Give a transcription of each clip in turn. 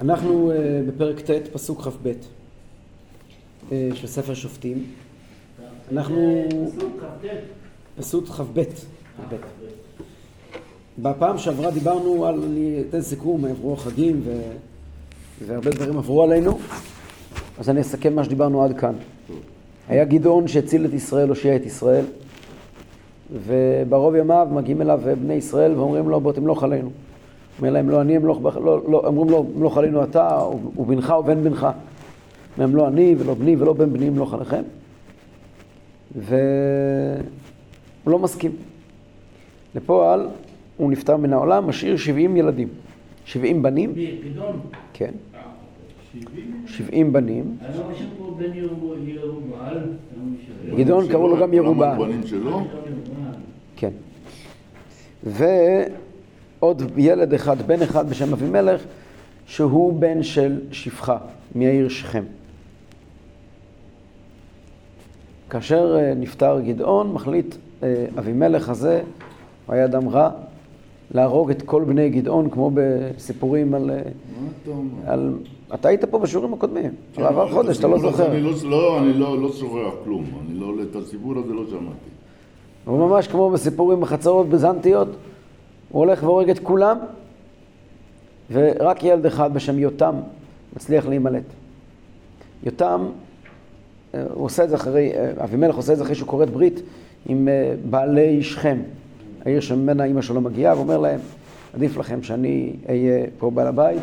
אנחנו uh, בפרק ט', פסוק כ"ב uh, של ספר שופטים. אנחנו... פסוק כ"ב. בפעם שעברה דיברנו על, אני אתן סיכום, עברו החגים ו... והרבה דברים עברו עלינו, אז אני אסכם מה שדיברנו עד כאן. היה גדעון שהציל את ישראל, הושיע את ישראל, וברוב ימיו מגיעים אליו בני ישראל ואומרים לו בוא תמלוך עלינו. אומר להם לא אני אמלוך, לא, לא, אומרים לו אמלוך עלינו אתה ובנך ובן בנך. אומרים לא אני ולא בני ולא בן בני אמלוך עליכם. והוא לא מסכים. לפועל הוא נפטר מן העולם, משאיר 70 ילדים. 70 בנים. כן. 70 בנים. גדעון קראו לו גם ירובעל. כן. ועוד ילד אחד, בן אחד בשם אבימלך, שהוא בן של שפחה, מהעיר שכם. כאשר אה, נפטר גדעון, מחליט אה, אבימלך הזה, הוא היה אדם רע, להרוג את כל בני גדעון, כמו בסיפורים על... אה, על... אתה היית פה בשיעורים הקודמים, כן, על עבר חודש, אתה לא זוכר. אני לא, אני לא, לא שוכח כלום, אני לא, את הסיפור הזה לא שמעתי. הוא ממש כמו בסיפורים בחצרות ביזנטיות, הוא הולך והורג את כולם, ורק ילד אחד בשם יותם מצליח להימלט. יותם, אה, הוא עושה את זה אחרי, אה, אבימלך עושה את זה אחרי שהוא כורת ברית עם בעלי שכם. העיר שממנה אימא שלו מגיעה, ואומר להם, עדיף לכם שאני אהיה פה בעל הבית,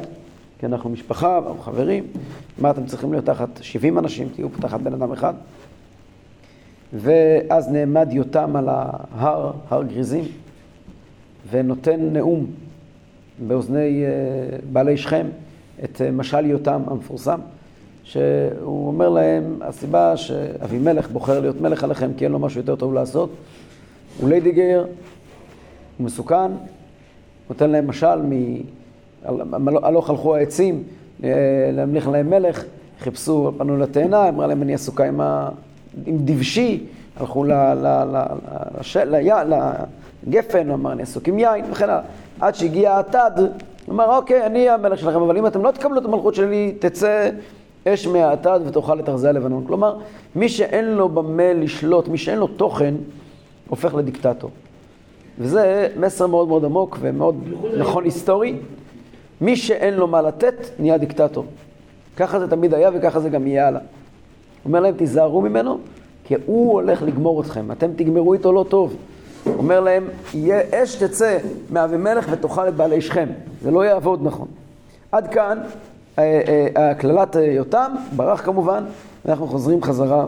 כי אנחנו משפחה, אנחנו חברים, מה אתם צריכים להיות תחת 70 אנשים, תהיו פה תחת בן אדם אחד. ואז נעמד יותם על ההר, הר גריזים, ונותן נאום באוזני אה, בעלי שכם, את אה, משל יותם המפורסם, שהוא אומר להם, הסיבה שאבימלך בוחר להיות מלך עליכם כי אין לו משהו יותר טוב לעשות, הוא ליידיגר, הוא מסוכן, נותן להם משל מ... הלוך הלכו העצים אה, להמליך להם מלך, חיפשו, פנו לתאנה, אמרה להם אני עסוקה עם, ה... עם דבשי, הלכו ל... ל... ל... ל... לגפן, הוא אמר אני עסוק עם יין וכן הלאה. עד שהגיע הוא אמר אוקיי, אני המלך שלכם, אבל אם אתם לא תקבלו את המלכות שלי, תצא אש מהאטד ותאכל את ארזי הלבנון. כלומר, מי שאין לו במה לשלוט, מי שאין לו תוכן, הופך לדיקטטור. וזה מסר מאוד מאוד עמוק ומאוד נכון היסטורי. מי שאין לו מה לתת, נהיה דיקטטור. ככה זה תמיד היה וככה זה גם יהיה הלאה. אומר להם, תיזהרו ממנו, כי הוא הולך לגמור אתכם. אתם תגמרו איתו לא טוב. אומר להם, אש תצא מאבימלך ותאכל את בעלי שכם. זה לא יעבוד נכון. עד כאן הקללת אה, אה, יותם, ברח כמובן, ואנחנו חוזרים חזרה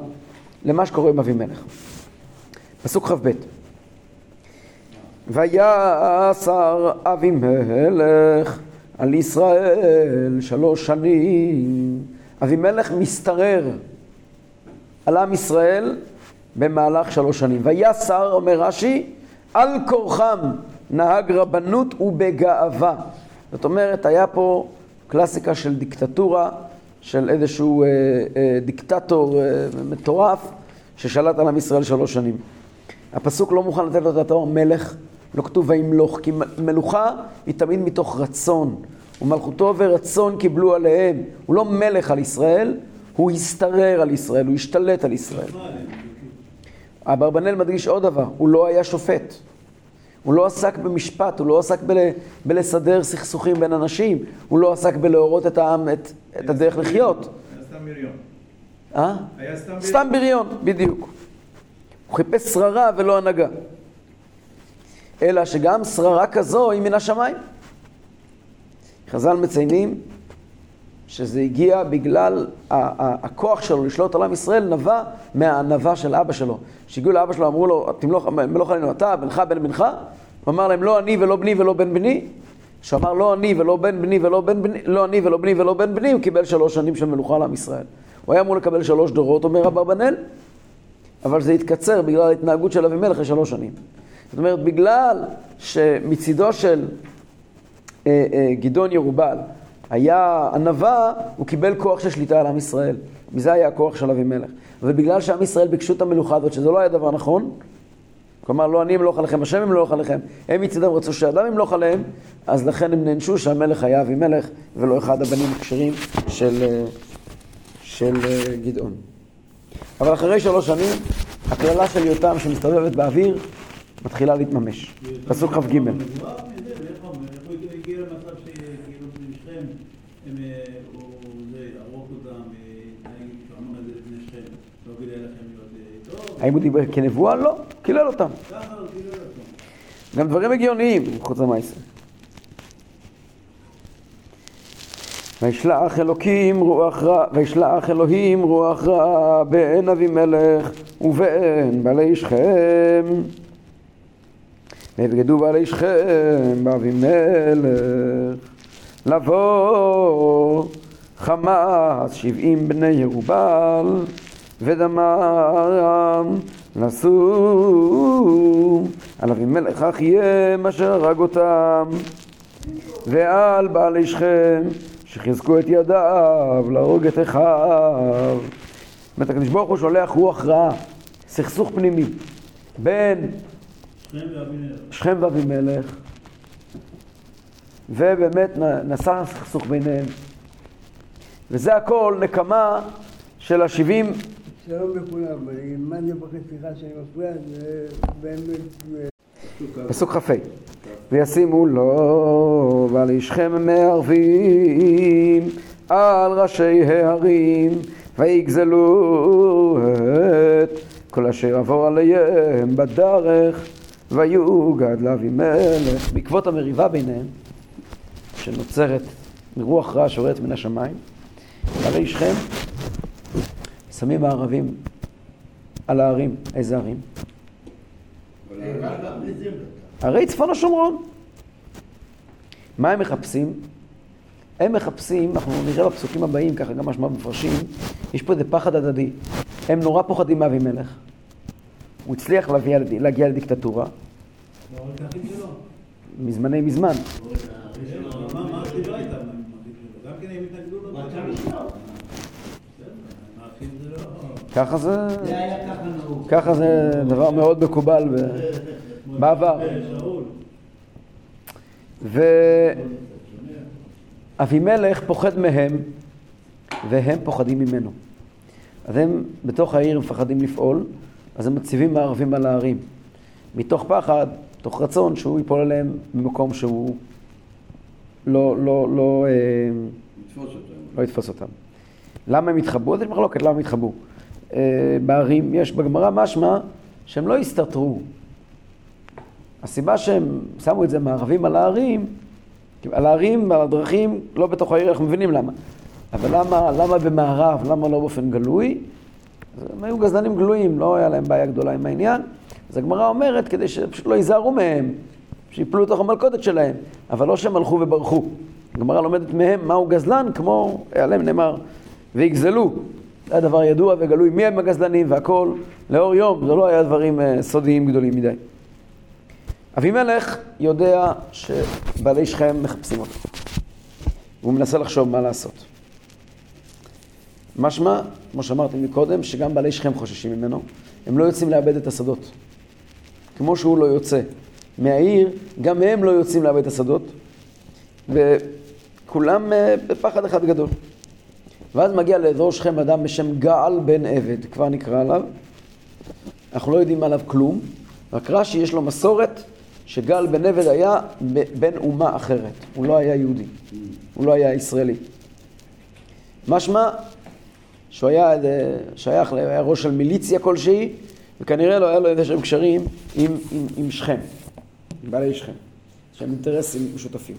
למה שקורה עם אבימלך. פסוק כ"ב ויעשר אבימלך על ישראל שלוש שנים. אבימלך משתרר על עם ישראל במהלך שלוש שנים. ויעשר, אומר רש"י, על כורחם נהג רבנות ובגאווה. זאת אומרת, היה פה קלאסיקה של דיקטטורה, של איזשהו אה, אה, דיקטטור אה, מטורף ששלט על עם ישראל שלוש שנים. הפסוק לא מוכן לתת לו את התואר מלך, לא כתוב וימלוך, כי מלוכה היא תמיד מתוך רצון. ומלכותו ורצון קיבלו עליהם. הוא לא מלך על ישראל, הוא השתרר על ישראל, הוא השתלט על ישראל. אברבנאל מדגיש עוד דבר, הוא לא היה שופט. הוא לא עסק במשפט, הוא לא עסק בל, בלסדר סכסוכים בין אנשים, הוא לא עסק בלהורות את העם את, את הדרך לחיות. היה סתם בריון. אה? היה סתם בריון. סתם בריון, בדיוק. הוא חיפש שררה ולא הנהגה. אלא שגם שררה כזו היא מן השמיים. חז"ל מציינים שזה הגיע בגלל הכוח שלו לשלוט על עם ישראל נבע מהענווה של אבא שלו. כשהגיעו לאבא שלו אמרו לו, תמלוך מלוך עלינו אתה, בנך בן בנך, הוא אמר להם לא אני ולא בני ולא בן בני. כשהוא אמר לא אני ולא בן בני ולא בן בני, לא אני ולא בני ולא בן בני, הוא קיבל שלוש שנים של מלוכה לעם ישראל. הוא היה אמור לקבל שלוש דורות, אומר אברבנאל, אבל זה התקצר בגלל ההתנהגות של אבימלך לשלוש שנים. זאת אומרת, בגלל שמצידו של אה, אה, גדעון ירובל היה ענווה, הוא קיבל כוח של שליטה על עם ישראל. מזה היה הכוח של אבימלך. ובגלל שעם ישראל ביקשו את המלוכה הזאת, שזה לא היה דבר נכון, כלומר, לא אני אמלוך עליכם, השם ימלוך עליכם. הם מצדם רצו שאדם ימלוך עליהם, אז לכן הם נענשו שהמלך היה אבימלך, ולא אחד הבנים הכשרים של, אה, של אה, גדעון. אבל אחרי שלוש שנים, הקללה של יותם שמסתובבת באוויר, מתחילה להתממש. פסוק כ"ג. האם הוא דיבר כנבואה? לא, קילל אותם. גם דברים הגיוניים, חוץ למעשה. וישלח אלוקים רוח רע, וישלח אלוהים רוח רע בעין אבימלך ובעין בעלי שכם. ויבגדו בעלי שכם באבימלך לבוא חמאס שבעים בני ירובל ודמם נשאו על אבימלך אחיהם אשר הרג אותם. ועל בעלי שכם שחיזקו את ידיו להרוג את אחיו. זאת אומרת, ברוך הוא שולח רוח רעה, סכסוך פנימי בין שכם ואבימלך ובאמת נסע סכסוך ביניהם. וזה הכל נקמה של השבעים שלום לכולם, מה אני מבקש סליחה שאני מפריע, זה באמת... פסוק כ"ה. וישימו לו ועל אישכם מערבים על ראשי ההרים ויגזלו את כל אשר עבור עליהם בדרך ויוגד לאבימלך בעקבות המריבה ביניהם שנוצרת מרוח רע שיורדת מן השמיים בעלי שכם שמים הערבים על הערים. איזה ערים? ערי צפון השומרון. מה הם מחפשים? הם מחפשים, אנחנו נראה בפסוקים הבאים, ככה גם משמע מפרשים, יש פה איזה פחד הדדי. הם נורא פוחדים מאבימלך. הוא הצליח להגיע, להגיע לדיקטטורה. מזמני מזמן. מה הסיבה איתם? גם כן הם התנגדו לו? ככה זה, זה היה ככה נהוג. ככה זה דבר מאוד מקובל בעבר. שאול. ואבימלך פוחד מהם, והם פוחדים ממנו. אז הם בתוך העיר מפחדים לפעול, אז הם מציבים מערבים על הערים. מתוך פחד, מתוך רצון שהוא ייפול עליהם במקום שהוא לא, לא, לא, אה, לא יתפוס אותם. למה הם התחבאו? אז יש מחלוקת למה הם התחבאו. אה, בערים, יש בגמרא משמע שהם לא הסתתרו. הסיבה שהם שמו את זה מערבים על הערים, על הערים, על הדרכים, לא בתוך העיר, אנחנו מבינים למה. אבל למה, למה במערב, למה לא באופן גלוי? הם היו גזלנים גלויים, לא היה להם בעיה גדולה עם העניין. אז הגמרא אומרת, כדי שפשוט לא ייזהרו מהם, שיפלו לתוך המלכודת שלהם, אבל לא שהם הלכו וברחו. הגמרא לומדת מהם מהו גזלן, כמו עליהם נאמר, ויגזלו. זה היה דבר ידוע וגלוי מי הם הגזלנים והכל לאור יום, זה לא היה דברים אה, סודיים גדולים מדי. אבימלך יודע שבעלי שכם מחפשים אותו. והוא מנסה לחשוב מה לעשות. משמע, כמו שאמרתי מקודם, שגם בעלי שכם חוששים ממנו, הם לא יוצאים לאבד את השדות. כמו שהוא לא יוצא מהעיר, גם הם לא יוצאים לאבד את השדות, וכולם אה, בפחד אחד גדול. ואז מגיע לאזור שכם אדם בשם געל בן עבד, כבר נקרא עליו. אנחנו לא יודעים עליו כלום, רק רש"י יש לו מסורת שגעל בן עבד היה בן אומה אחרת, הוא לא היה יהודי, הוא לא היה ישראלי. משמע שהוא היה שייך, היה ראש של מיליציה כלשהי, וכנראה לא היה לו איזה שהם קשרים עם, עם, עם שכם, עם בעלי שכם, שהם אינטרסים משותפים.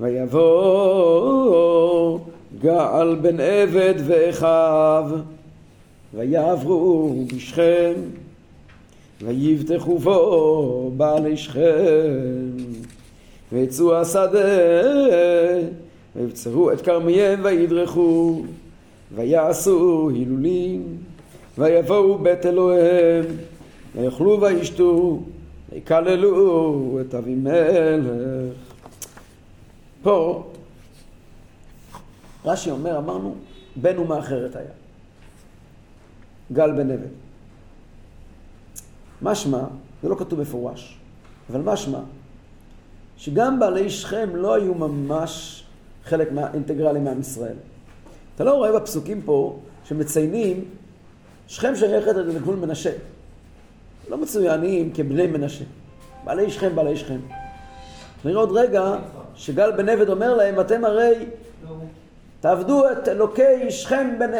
ויבוא געל בן עבד ואחיו ויעברו בשכם ויבטחו בו בעלי שכם. ויצאו השדה ויבצרו את כרמיהם וידרכו ויעשו הילולים ויבואו בית אלוהיהם ויאכלו וישתו ויקללו את אבימלך. פה רש"י אומר, אמרנו, בן אומה אחרת היה. גל בן עבד. משמע, זה לא כתוב מפורש, אבל משמע, שגם בעלי שכם לא היו ממש חלק מה, אינטגרלי מעם ישראל. אתה לא רואה בפסוקים פה שמציינים, שכם שייכת לגבול מנשה. לא מצוינים כבני מנשה. בעלי שכם, בעלי שכם. נראה עוד רגע שגל בן עבד אומר להם, אתם הרי תעבדו את אלוקי שכם בן,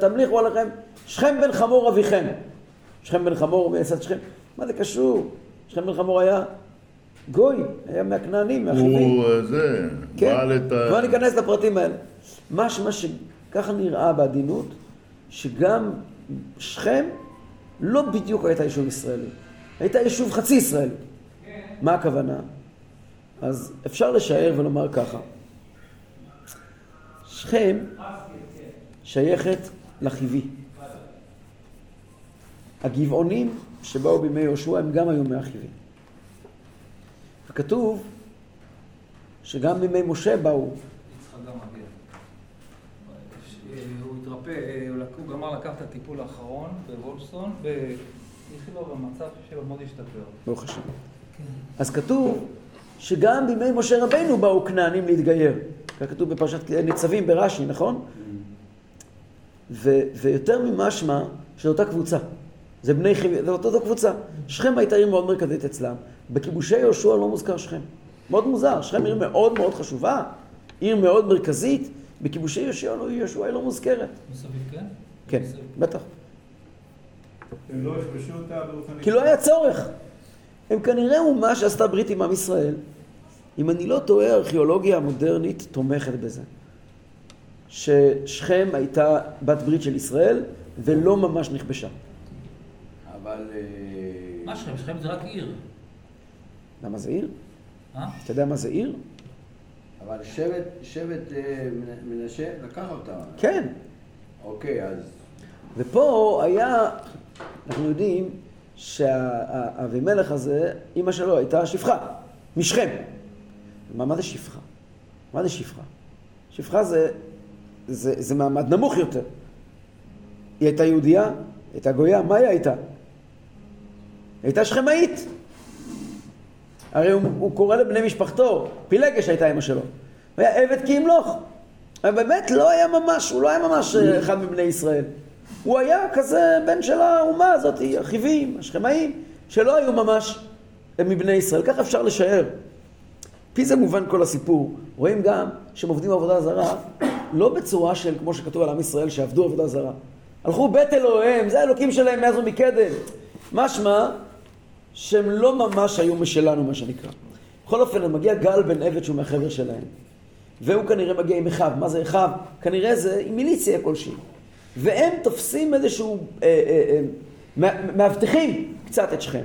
תמליכו עליכם, שכם בן חמור אביכם. שכם בן חמור מייסד שכם. מה זה קשור? שכם בן חמור היה גוי, היה מהכנענים, מהחיבים. הוא אה, זה, כן, בעל את ה... כבר ניכנס לפרטים האלה. משמע שככה נראה בעדינות, שגם שכם לא בדיוק הייתה יישוב ישראלי. הייתה יישוב חצי ישראלי. מה הכוונה? אז אפשר לשער ולומר ככה. שכם שייכת לחיבי. הגבעונים שבאו בימי יהושע הם גם היו מהחיבי. וכתוב שגם בימי משה באו. הוא התרפא, הוא גמר לקחת את הטיפול האחרון בוולפסון, באיכילוב המצב שלו מאוד השתפר. ברוך השם. אז כתוב שגם בימי משה רבנו באו כנענים להתגייר. כך כתוב בפרשת ניצבים ברש"י, נכון? ו- ויותר ממשמע של אותה קבוצה. זה בני חיבי, זה אותה קבוצה. שכם הייתה עיר מאוד מרכזית אצלם. בכיבושי יהושע לא מוזכר שכם. מאוד מוזר, שכם עיר מאוד מאוד חשובה, עיר מאוד מרכזית. בכיבושי יהושע לא, יהושע היא לא מוזכרת. מסביב, כן? כן, מסביב. בטח. הם לא יכבשו אותה באופן... כי לא היה צורך. הם כנראה אומה שעשתה ברית עם עם ישראל. אם אני לא טועה, הארכיאולוגיה המודרנית תומכת בזה. ששכם הייתה בת ברית של ישראל ולא ממש נכבשה. אבל... אה, מה שכם? שכם זה רק עיר. למה זה עיר? אה? אתה יודע מה זה עיר? אבל שבט, שבט אה, מנ- מנשה לקח אותה. כן. אוקיי, אז... ופה היה, אנחנו יודעים שהאבימלך הזה, אימא שלו הייתה שפחה, משכם. מה, מה זה שפחה? מה זה שפחה? שפחה זה, זה, זה מעמד נמוך יותר. היא הייתה יהודייה, הייתה גויה, מה היא הייתה? הייתה שכמאית. הרי הוא, הוא קורא לבני משפחתו, פילגש הייתה אמא שלו. הוא היה עבד כי ימלוך. באמת לא היה ממש, הוא לא היה ממש אה, אחד מבני ישראל. הוא היה כזה בן של האומה הזאת, החיבים, השכמאים, שלא היו ממש מבני ישראל. ככה אפשר לשער. פי זה מובן כל הסיפור. רואים גם שהם עובדים עבודה זרה, לא בצורה של, כמו שכתוב על עם ישראל, שעבדו עבודה זרה. הלכו בית אלוהיהם, זה האלוקים שלהם מאז ומקדם. משמע שהם לא ממש היו משלנו, מה שנקרא. בכל אופן, מגיע גל בן עבד שהוא מהחבר שלהם. והוא כנראה מגיע עם אחיו. מה זה אחיו? כנראה זה עם מיליציה כלשהי. והם תופסים איזשהו, אה, אה, אה, מא- מאבטחים קצת את שכם.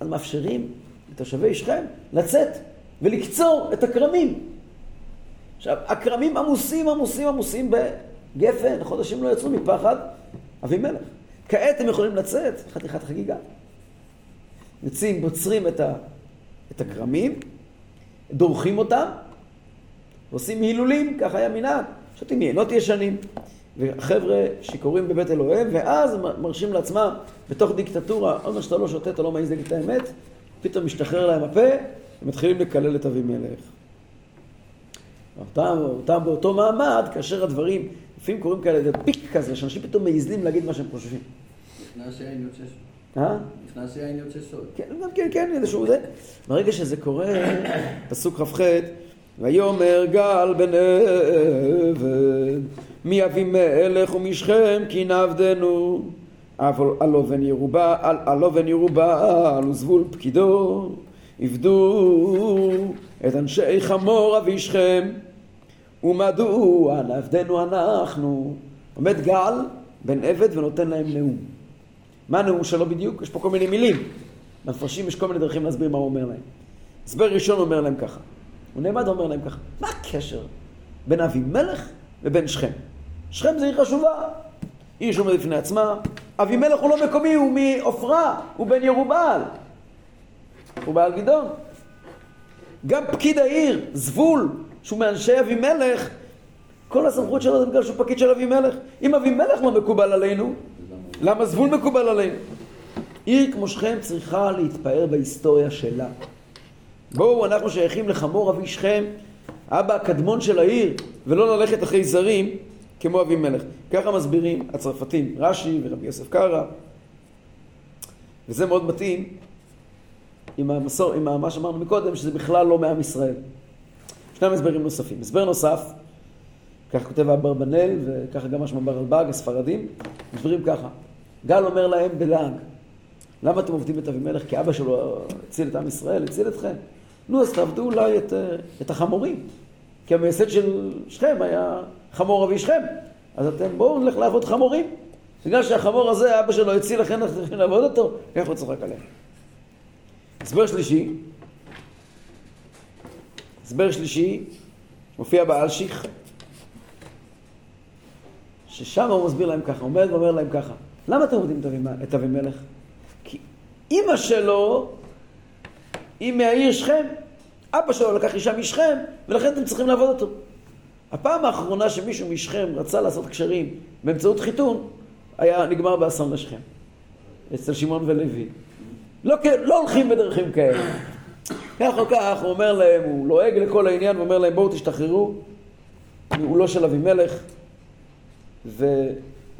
אז מאפשרים לתושבי שכם לצאת ולקצור את הכרמים. עכשיו, הכרמים עמוסים, עמוסים, עמוסים בגפן, חודשים לא יצאו מפחד אבימלך. כעת הם יכולים לצאת, חתיכת חגיגה. יוצאים, בוצרים את, ה, את הכרמים, דורכים אותם, עושים הילולים, ככה היה מנהג, שותים יינות ישנים. וחבר'ה שיכורים בבית אלוהיהם, ואז מרשים לעצמם, בתוך דיקטטורה, עוד מעט שאתה לא שותה, אתה לא מעז להגיד את האמת, פתאום משתחרר להם הפה, ומתחילים לקלל את אבימלך. אותם, אותם באותו מעמד, כאשר הדברים, לפעמים קוראים כאלה, זה פיק כזה, שאנשים פתאום מעזים להגיד מה שהם חושבים. נכנס יין יוצא סוד. אה? נכנס יין יוצא סוד. כן, כן, כן, איזשהו זה. ברגע שזה קורה, פסוק כ"ח, ויאמר גל בן עבד, מי אבימלך ומשכם כי נעבדנו. אבל הלא בן ירובל, הלא בן ירובל וזבול פקידו, עבדו את אנשי חמור אבי שכם, ומדוע נעבדנו אנחנו. עומד גל בן עבד ונותן להם נאום. מה הנאום שלו בדיוק? יש פה כל מיני מילים. למפרשים יש כל מיני דרכים להסביר מה הוא אומר להם. הסבר ראשון אומר להם ככה. הוא נעמד ואומר להם ככה, מה הקשר בין אבימלך ובין שכם? שכם זה עיר חשובה, עיר שעומדת בפני עצמה. אבימלך הוא לא מקומי, הוא מעופרה, הוא בן ירובעל. הוא בעל גדעון. גם פקיד העיר, זבול, שהוא מאנשי אבימלך, כל הסמכות שלו זה בגלל שהוא פקיד של אבימלך. אם אבימלך לא מקובל עלינו, למה זבול מקובל עלינו? עיר כמו שכם צריכה להתפאר בהיסטוריה שלה. בואו, אנחנו שייכים לחמור אבי שכם, אבא הקדמון של העיר, ולא ללכת אחרי זרים כמו אבימלך. ככה מסבירים הצרפתים, רש"י ורבי יוסף קרא, וזה מאוד מתאים עם, המסור, עם מה שאמרנו מקודם, שזה בכלל לא מעם ישראל. שני הסברים נוספים. הסבר נוסף, כך כותב אברבנאל, וככה גם משמע ברלב"ג, הספרדים, מסבירים ככה. גל אומר להם בלעג, למה אתם עובדים את אבימלך? כי אבא שלו הציל את עם ישראל, הציל אתכם. נו, אז תעבדו אולי את, את החמורים. כי המייסד של שכם היה חמור אבי שכם. אז אתם בואו נלך לעבוד חמורים. בגלל שהחמור הזה, אבא שלו הציל לכם לעבוד אותו, איך הוא צוחק עליהם. הסבר שלישי, הסבר שלישי, מופיע באלשיך, ששם הוא מסביר להם ככה, עומד ואומר להם ככה, למה אתם עובדים את אבימלך? כי אימא שלו היא מהעיר שכם, אבא שלו לקח אישה משכם, ולכן אתם צריכים לעבוד אותו. הפעם האחרונה שמישהו משכם רצה לעשות קשרים באמצעות חיתון, היה נגמר באסון לשכם, אצל שמעון ולוי. לא, לא הולכים בדרכים כאלה. כך או כך, הוא אומר להם, הוא לועג לכל העניין ואומר להם, בואו תשתחררו. הוא לא של אבימלך, והוא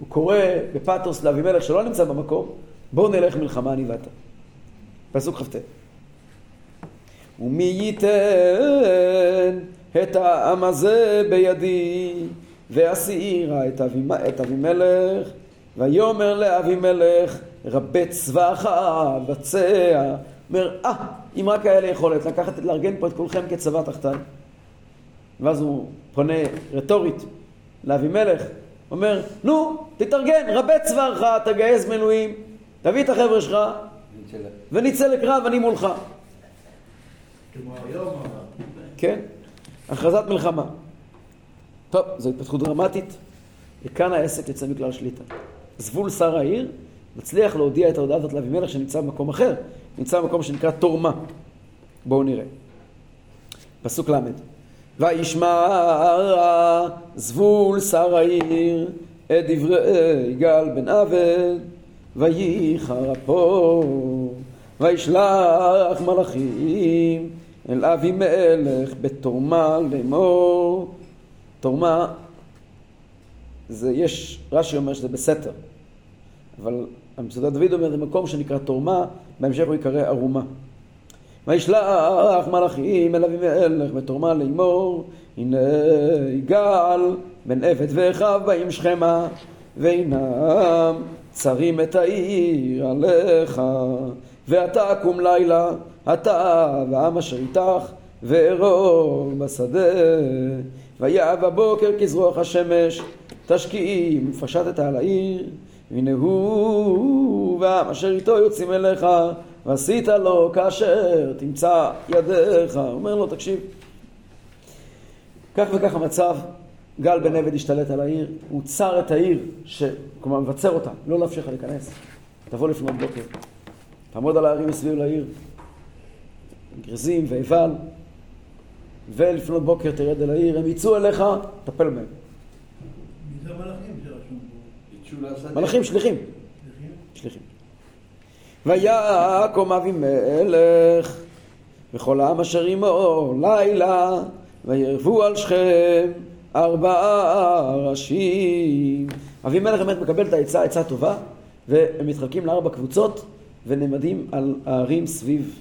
קורא בפתוס לאבימלך שלא נמצא במקום, בואו נלך מלחמה אני ואתה. פסוק כ"ט. ומי ייתן את העם הזה בידי, ואסירה את אבימלך, ויאמר לאבימלך, רבה צבאך, בצע. אומר, אה, אם רק היה לי יכולת לקחת, לארגן פה את כולכם כצבא תחתן. ואז הוא פונה רטורית לאבימלך, אומר, נו, תתארגן, רבה צווארך, תגייס מנויים, תביא את החבר'ה שלך, ונצא לקרב, אני מולך. כמו היום, כן, הכרזת מלחמה. טוב, זו התפתחות דרמטית, וכאן העסק יוצא מכלל שליטה. זבול שר העיר מצליח להודיע את ההודעה הזאת לאבימלך שנמצא במקום אחר, נמצא במקום שנקרא תורמה. בואו נראה. פסוק ל' וישמע זבול שר העיר את דברי יגאל בן עבד וייחר אפו וישלח מלאכים אל אבימלך בתורמה לאמור תורמה זה יש, רש"י אומר שזה בסתר אבל המצודת דוד אומר זה מקום שנקרא תורמה בהמשך הוא יקרא ערומה. וישלח מלאכים אל אבימלך בתורמה לאמור הנה יגאל בן עבד ואחיו באים שכמה ואינם צרים את העיר עליך. ואתה קום לילה אתה והעם אשר איתך וארור בשדה. ויהב בבוקר כזרוח השמש תשקיעים ופשטת על העיר והנה הוא והעם אשר איתו יוצאים אליך ועשית לו כאשר תמצא ידיך. אומר לו, תקשיב, כך וכך המצב, גל בן עבד השתלט על העיר, הוא צר את העיר, ש... כלומר מבצר אותה, לא לאפשר לך להיכנס. תבוא לפנות בוקר, תעמוד על הערים מסביב לעיר, גרזים ואיבל, ולפנות בוקר תרד אל העיר, הם יצאו אליך, טפל בהם. מי זה המלאכים? מלאכים, שליחים. שליחים? ויקום אבימלך וכל העם אשר עמו לילה וירבו על שכם ארבעה ראשים. אבימלך באמת מקבל את העצה, עצה טובה, והם מתחלקים לארבע קבוצות ונעמדים על הערים סביב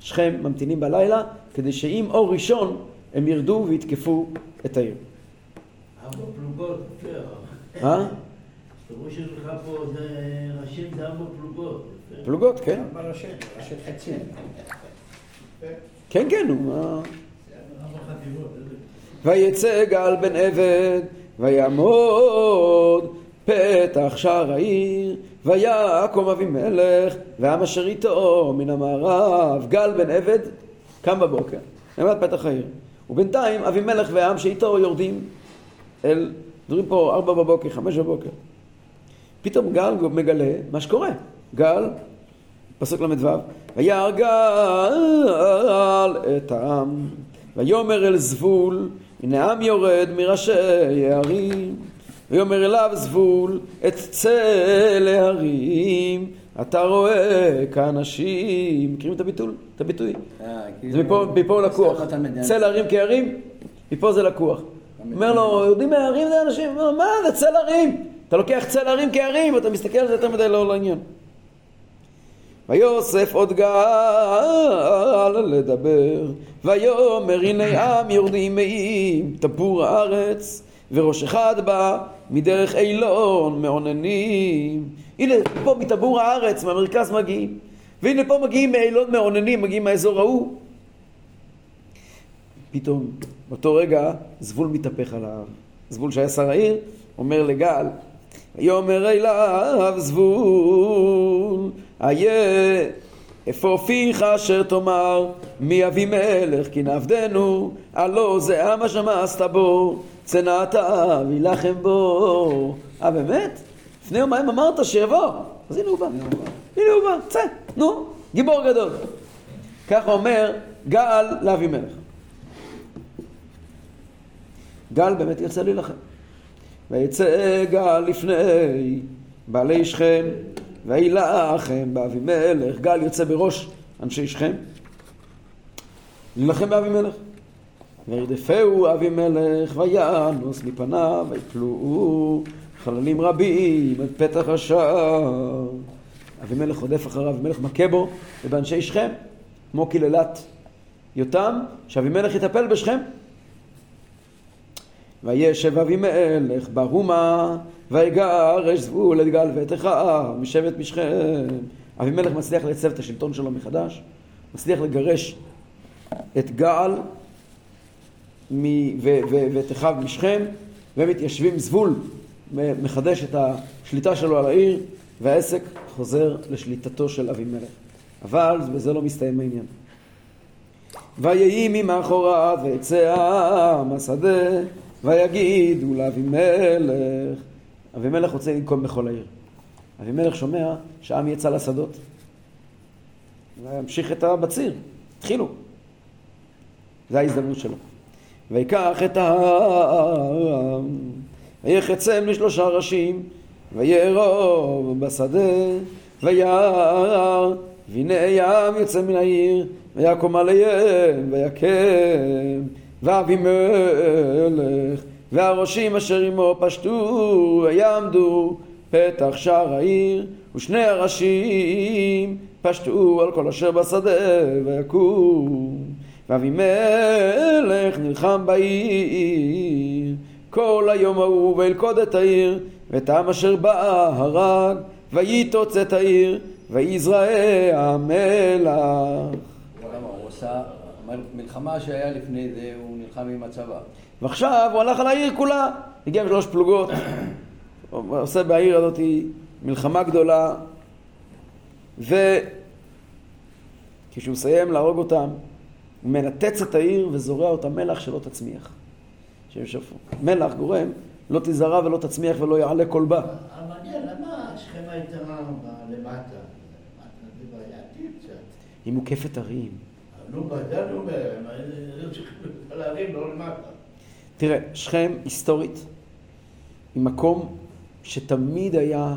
שכם, ממתינים בלילה, כדי שעם אור ראשון הם ירדו ויתקפו את העיר. ארבע פלוגות. אה? שלך פה זה ארבע פלוגות. פלוגות, כן. של חצים. כן, כן, הוא... ויצא גל בן עבד, ויעמוד פתח שער העיר, ויקום אבימלך, והעם אשר איתו מן המערב. גל בן עבד קם בבוקר, נעמד פתח העיר. ובינתיים אבימלך והעם שאיתו יורדים אל, מדברים פה ארבע בבוקר, חמש בבוקר. פתאום גל מגלה מה שקורה. גל, פסוק ל"ו, וירא גל את העם, ויאמר אל זבול, הנה העם יורד מראשי הערים. ויאמר אליו זבול, את צא להרים, אתה רואה כאנשים, מכירים את הביטול? את הביטוי? אה, כאילו- זה מפה, לקוח. צל הרים כהרים, מפה זה לקוח. אומר לו, יודעים מה הרים זה אנשים? אומר לו, מה זה צל הרים? אתה לוקח צל הרים כהרים, ואתה מסתכל על זה יותר מדי לא לעניין. ויוסף עוד גל לדבר, ויאמר הנה עם יורדים מאים, תפור הארץ, וראש אחד בא מדרך אילון מעוננים. הנה פה מטבור הארץ, מהמרכז מגיעים, והנה פה מגיעים מאילון מעוננים, מגיעים מהאזור ההוא. פתאום, באותו רגע, זבול מתהפך עליו. זבול שהיה שר העיר, אומר לגל, ויאמר אליו זבול, איה, איפה פיך אשר תאמר, מי אבימלך כי נעבדנו, הלא זה עם אשר בו, צנעתה וילחם בו. אה באמת? לפני יומיים אמרת שיבוא, אז הנה הוא בא. הנה הוא בא, צא, נו, גיבור גדול. ככה אומר גל לאבימלך. גל באמת יצא להילחם. ויצא גל לפני בעלי שכם, וילחם באבימלך. גל יוצא בראש אנשי שכם, להילחם באבימלך. וירדפהו אבימלך, וינוס מפניו, ויפלו חללים רבים עד פתח השער. אבימלך רודף אחריו, אבימלך מכה בו, ובאנשי שכם, כמו קללת יותם, שאבימלך יטפל בשכם. וישב אבימלך בהומה, ויגרש זבול את גל ואת אחיו משבט משכם. אבימלך מצליח לייצב את השלטון שלו מחדש, מצליח לגרש את גל ואת אחיו משכם, ומתיישבים זבול, מ- מחדש את השליטה שלו על העיר, והעסק חוזר לשליטתו של אבימלך. אבל בזה לא מסתיים העניין. ויהי ממאחוריו ויצא העם השדה ויגידו לאבימלך אבימלך רוצה לנקום בכל העיר. אבימלך שומע שהעם יצא לשדות וימשיך את הבציר, התחילו. זו ההזדמנות שלו. ויקח את העם ויחצם לשלושה ראשים ויארוב בשדה וירא והנה ים יוצא מן העיר ויקום עליהם ויקם ואבימלך והראשים אשר עמו פשטו ויעמדו פתח שער העיר ושני הראשים פשטו על כל אשר בשדה ויקום. ואבימלך נלחם בעיר כל היום ההוא וילכוד את העיר ואת העם אשר בא הרג וייטוץ את העיר ויזרע המלח למה? הוא עשה מלחמה שהיה לפני זה, הוא נלחם עם הצבא. ועכשיו הוא הלך על העיר כולה, הגיע עם שלוש פלוגות, הוא עושה בעיר הזאת מלחמה גדולה, וכשהוא מסיים להרוג אותם, הוא מנתץ את העיר וזורע אותה מלח שלא תצמיח. שהם שפו. מלח גורם, לא תזרע ולא תצמיח ולא יעלה כל בה. אבל מעניין, למה הייתה ב- למטה? היא מוקפת הרים. נו, בדלנו בהם, היו צריכים להרים לא למטה. תראה, שכם היסטורית היא מקום שתמיד היה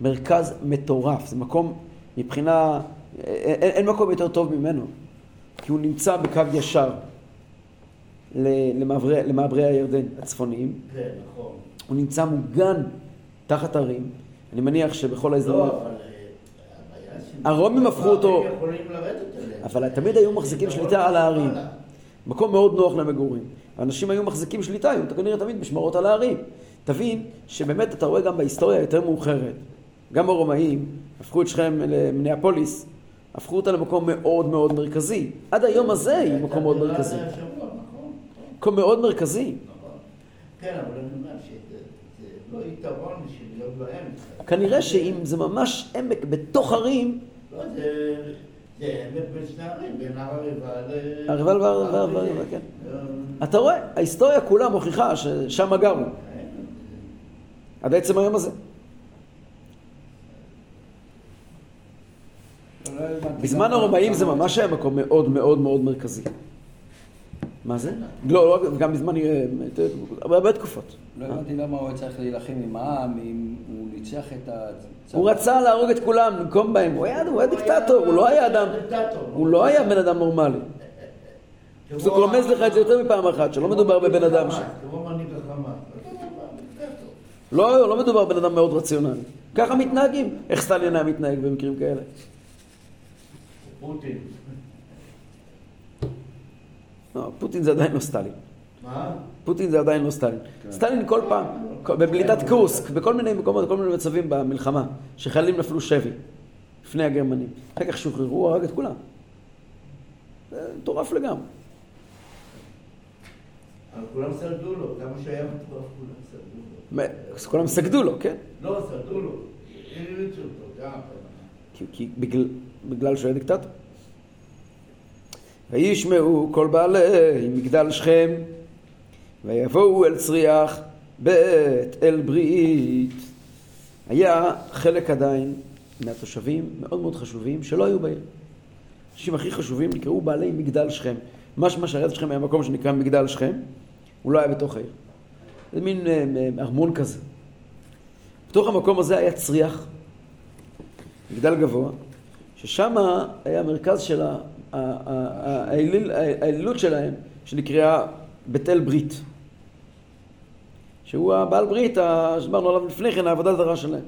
מרכז מטורף. זה מקום מבחינה... אין, אין מקום יותר טוב ממנו. כי הוא נמצא בקו ישר למעברי, למעברי הירדן הצפוניים. כן, נכון. הוא נמצא מוגן תחת הרים. אני מניח שבכל לא, ההזדמנות... אבל... הרומים הפכו אותו-. אבל תמיד היו מחזיקים שליטה על ההרים. מקום מאוד נוח למגורים. האנשים היו מחזיקים שליטה, היו כנראה תמיד משמרות על ההרים. תבין שבאמת אתה רואה גם בהיסטוריה יותר מאוחרת, גם הרומאים הפכו את שכם למניאפוליס, הפכו אותה למקום מאוד מאוד מרכזי. עד היום הזה היא מקום מאוד מרכזי. נכון, נכון, מקום מאוד מרכזי. נכון. כן, אבל אני אומר שזה זה לא יתרון בשביל להיות באמצע. כנראה שאם זה ממש עמק בתוך הרים, זה... זה בין שני ערים, בין הר הריבה ל... והר- כן. אתה רואה, ההיסטוריה כולה מוכיחה ששם גרו, עד עצם היום הזה. בזמן הרומאים זה ממש היה מקום מאוד מאוד מאוד מרכזי. מה זה? לא, לא, גם בזמן, אה, הרבה הרבה תקופות. לא הבנתי למה הוא צריך להילחם עם העם, אם הוא ניצח את הצבא. הוא רצה להרוג את כולם, לנקום בהם, הוא היה דיקטטור, הוא לא היה אדם, הוא לא היה בן אדם נורמלי. זה רומז לך את זה יותר מפעם אחת, שלא מדובר בבן אדם ש... החמאס. דיקטטור. לא, לא מדובר בבן אדם מאוד רציונלי. ככה מתנהגים. איך סטלין היה מתנהג במקרים כאלה? פוטין. לא, פוטין זה עדיין לא סטלין. מה? פוטין זה עדיין לא סטלין. סטלין כל פעם, בבליטת קורסק, בכל מיני מקומות, בכל מיני מצבים במלחמה, שחיילים נפלו שבי לפני הגרמנים. אחר כך שוחררו, הוא הרג את כולם. זה מטורף לגמרי. אבל כולם סרדו לו, כמה שהיה מטורף כולם סרדו לו. כולם סגדו לו, כן? לא, סרדו לו. כי, כי בגלל, בגלל שהוא היה דיקטטור. וישמעו כל בעלי מגדל שכם, ויבואו אל צריח בית אל ברית. היה חלק עדיין מהתושבים מאוד מאוד חשובים שלא היו בעיר. האנשים הכי חשובים נקראו בעלי מגדל שכם. משמע שעריית שכם היה מקום שנקרא מגדל שכם, הוא לא היה בתוך העיר. זה מין אה, ארמון כזה. בתוך המקום הזה היה צריח, מגדל גבוה, ששם היה המרכז של האלילות שלהם, שנקראה בית אל ברית. שהוא הבעל ברית, שדיברנו עליו לפני כן, העבודה זרה שלהם.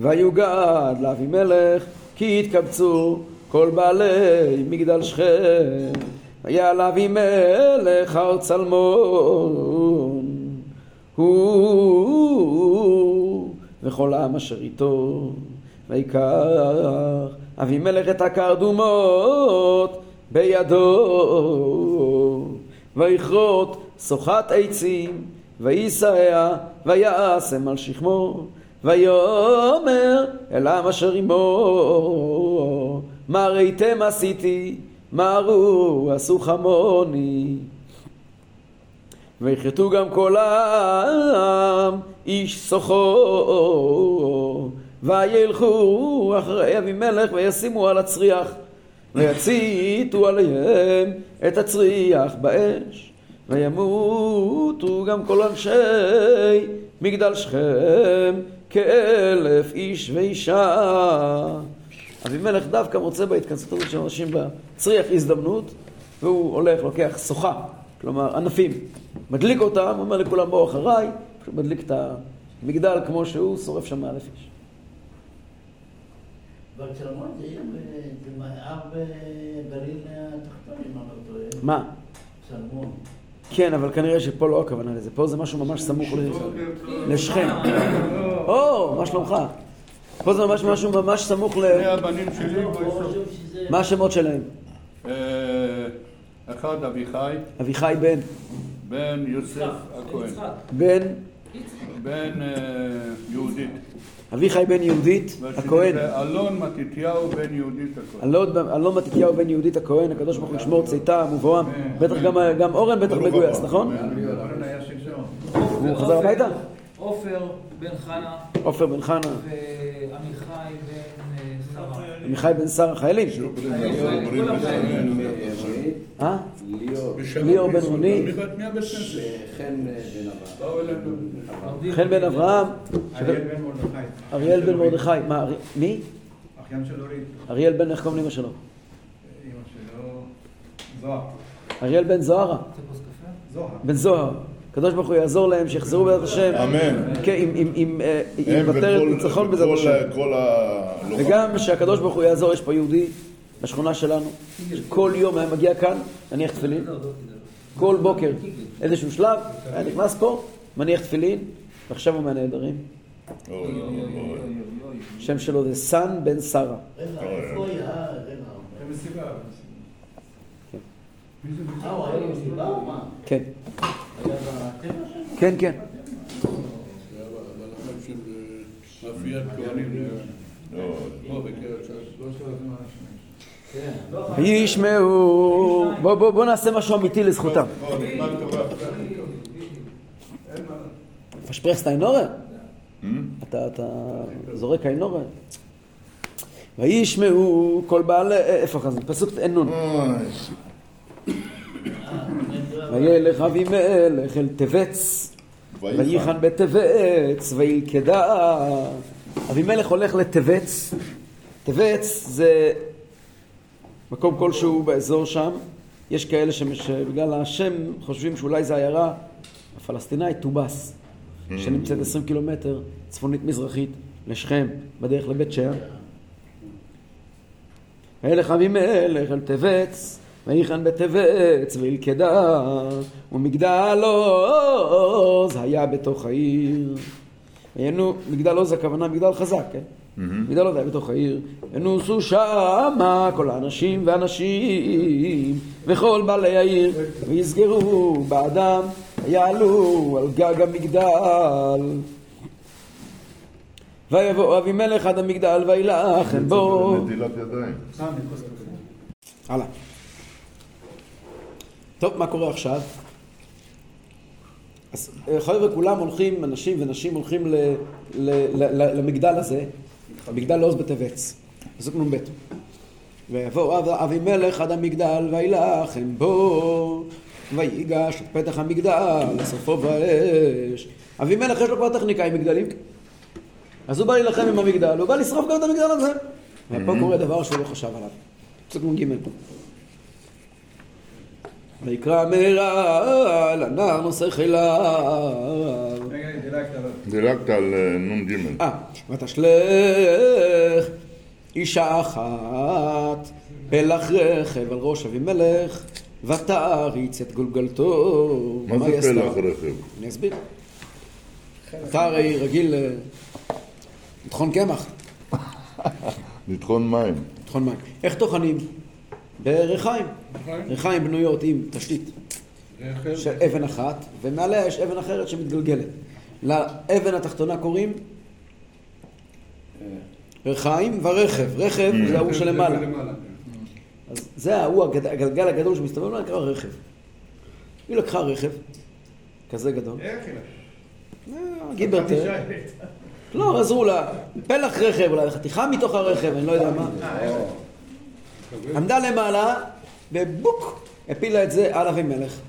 ויוגד לאבימלך, כי התקבצו כל בעלי מגדל שכם. והיה לאבימלך הר צלמון, הוא וכל העם אשר איתו. ויקח אבימלך את הקרדומות בידו, ויכרות שוחת עצים, ויישאה, ויעשם על שכמו, ויאמר אל העם אשר עמו, מה ראיתם עשיתי, מה ראו עשו חמוני. ויכרתו גם כל העם איש סוחו וילכו אחרי אבימלך וישימו על הצריח ויציתו עליהם את הצריח באש וימותו גם כל אנשי מגדל שכם כאלף איש ואישה אבימלך דווקא מוצא בהתכנסות הזאת של אנשים בצריח הזדמנות והוא הולך, לוקח שוחה, כלומר ענפים, מדליק אותם, אומר לכולם בואו אחריי, מדליק את המגדל כמו שהוא, שורף שם אלף איש. אבל צלמון זה עיר, ב- זה הר בגליל התחתון, אם אני לא טועה. מה? צלמון. כן, אבל כנראה שפה לא הכוונה לזה, פה זה משהו ממש סמוך לשכם. או, מה שלומך? פה זה ממש משהו ממש סמוך ל... שני הבנים שלי. מה השמות שלהם? אה, אחד אביחי, אביחי בן, בן יוסף הכהן, בן, בן אה, יהודית, אביחי בן יהודית הכהן. אלון מתתיהו בן יהודית הכהן. אלון מתתיהו בן יהודית הכהן, הקדוש ברוך הוא ישמור צאתם ובואם. בטח גם- גם אורן בטח מגויס, נכון? הוא חזר הביתה? עופר בן חנה עופר בן חנה, ועמיחי בן. עמיחי בן שרה, חיילים. אה? ליאור בן רוני, כנסת? חן בן אברהם. אריאל בן מרדכי. אריאל בן מרדכי. מה, מי? אחיין של אורית, אריאל בן, איך קוראים לאמא שלו? אימא שלו, זוהר. אריאל בן זוהרה. בן זוהר. הקדוש ברוך הוא יעזור להם, שיחזרו בעזרת השם. אמן. כן, עם- עם- עם אה, ניצחון בעזרת השם. כל הלוחמים. וגם שהקדוש ברוך הוא יעזור, יש פה יהודי בשכונה שלנו, שכל יום היה מגיע כאן, מניח תפילין, כל בוקר, איזשהו שלב, היה נכנס פה, מניח תפילין, ועכשיו הוא אוי. השם שלו זה סן בן שרה. רגע, איפה היה? אה? כן, שלו? כן, כן. של אה, מאפיית כהנים, אוי. פה בקריית שמונה. כן. וישמעו, בוא, בוא, בוא נעשה משהו אמיתי לזכותם. פשפרסט איינורה? אתה, זורק איינורה? וישמעו כל בעלי, איפה חזן? פסוק אין נון. וילך אבימלך אל טבץ, וייחן בטבץ, וילכדה. אבימלך הולך לטבץ, טבץ זה מקום כלשהו באזור שם. יש כאלה שבגלל השם חושבים שאולי זו עיירה הפלסטינאית טובס, שנמצאת 20 קילומטר צפונית-מזרחית לשכם, בדרך לבית שער. וילך אבימלך אל טבץ, ויחן בטבץ, וילכדה, ומגדל עוז היה בתוך העיר. היינו, מגדל עוז הכוונה מגדל חזק, כן? מגדל עוז היה בתוך העיר. ונוסו שמה כל האנשים והנשים, וכל בעלי העיר, ויסגרו באדם, ויעלו על גג המגדל. ויבוא אבימלך עד המגדל וילחם בו. הלאה. טוב, מה קורה עכשיו? אז אה, חבר'ה, כולם הולכים, אנשים ונשים הולכים ל, ל, ל, ל, למגדל הזה, מגדל עוז בטבץ, פסוק נ"ב. ויבוא אב- אבימלך עד המגדל וילחם בו, ויגש את פתח המגדל, לשרפו באש. אבימלך יש לו כבר טכניקה עם מגדלים. אז הוא בא להילחם עם המגדל, הוא בא לשרוף גם את המגדל הזה. ופה קורה דבר שהוא לא חשב עליו. פסוק נ"ג. ויקרא מהרה אל הנער נושא חיליו. רגע, דילגת על אה, נ"ג. אה, ותשלך אישה אחת פלח רכב על ראש אבימלך ותעריץ את גולגלתו. מה זה? פלח רכב? אני אסביר. אתה הרי רגיל אה, לטחון קמח, לטחון מים. לטחון מים. איך טוחנים? בריחיים. ריחיים בנויות עם תשתית. של אבן אחת, ומעליה יש אבן אחרת שמתגלגלת. לאבן התחתונה קוראים ריחיים ורכב. רכב זה ההוא שלמעלה. אז זה ההוא, הגלגל הגדול שמסתובב לו נקרא רכב. היא לקחה רכב, כזה גדול? אה, גיברטר, לא, עזרו לה, פלח רכב, אולי חתיכה מתוך הרכב, אני לא יודע מה. עמדה למעלה, ובוק, הפילה את זה על אבימלך.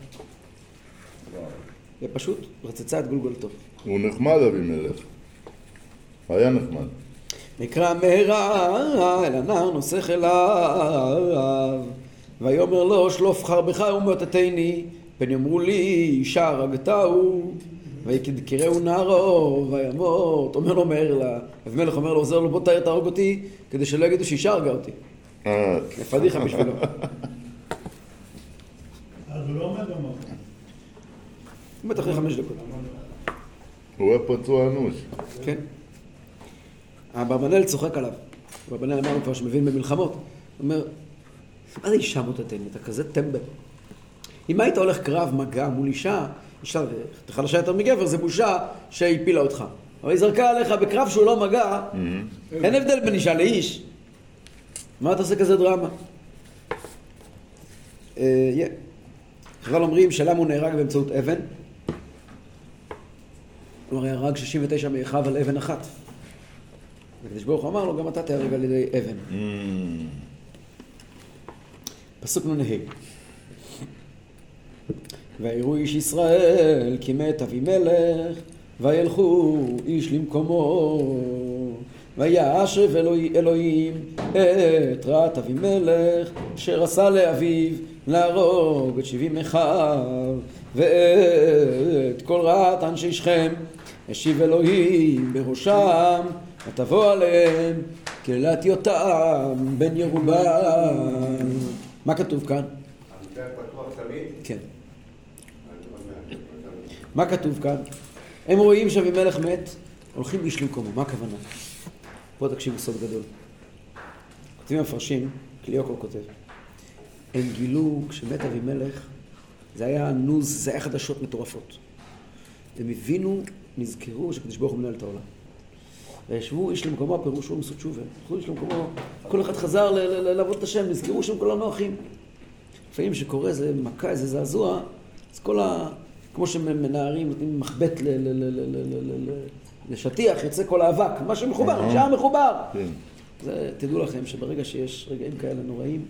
ופשוט רצצה את גולגולתו. הוא נחמד אבימלך. היה נחמד. נקרא מהרה אל הנער נוסך אליו ויאמר לו שלוף חרבך ומאותתני פן יאמרו לי אישה הרגתהו ויקדקרהו נערו וימות אומר לו מהר לה אבימלך אומר לו עוזר לו בוא תהרוג אותי כדי שלא יגידו שאישה הרגה אותי זה פדיחה בשבילו אז הוא לא עומד במקום. הוא מת אחרי חמש דקות הוא היה פצוע אנוש. כן אברבנאל צוחק עליו אברבנאל אמרנו כבר שמבין במלחמות הוא אומר מה זה אישה מוטטני? אתה כזה טמבל. אם היית הולך קרב מגע מול אישה, אישה חלשה יותר מגבר, זה בושה שהפילה אותך. אבל היא זרקה עליך בקרב שהוא לא מגע, אין הבדל בין אישה לאיש. מה אתה עושה כזה דרמה? אה. חז"ל אומרים שלמה הוא נהרג באמצעות אבן. הוא הרי הרג 69 מאחיו על אבן אחת. הקדוש ברוך הוא אמר לו, גם אתה תהרג על ידי אבן. Mm. פסוק נ"ה ויראו איש ישראל כי מת אבימלך וילכו איש למקומו וישב אלוהי, אלוהים את רעת אבימלך אשר עשה לאביו להרוג את שבעים אחיו ואת כל רעת אנשי שכם השיב אלוהים בראשם ותבוא עליהם קהילת יותם בן ירובעם מה כתוב כאן? כן. מה כתוב כאן? הם רואים שאבימלך מת, הולכים איש למקומו, מה הכוונה? פה תקשיבו סוד גדול. כותבים המפרשים, קליוקו כותב, הם גילו, כשמת אבימלך, זה היה נוז, זה היה חדשות מטורפות. הם הבינו, נזכרו שקדוש ברוך הוא מנהל את העולם. וישבו איש למקומו, פירושו הם עשו תשובה. הלכו איש למקומו, כל אחד חזר לעבוד את השם, נזכרו שהם כולנו אחים. לפעמים שקורה איזה מכה, איזה זעזוע, אז כל ה... כמו שמנערים, נותנים מחבט זה שטיח, יוצא כל האבק, מה שמחובר, שהיה מחובר. כן. זה, תדעו לכם שברגע שיש רגעים כאלה נוראים,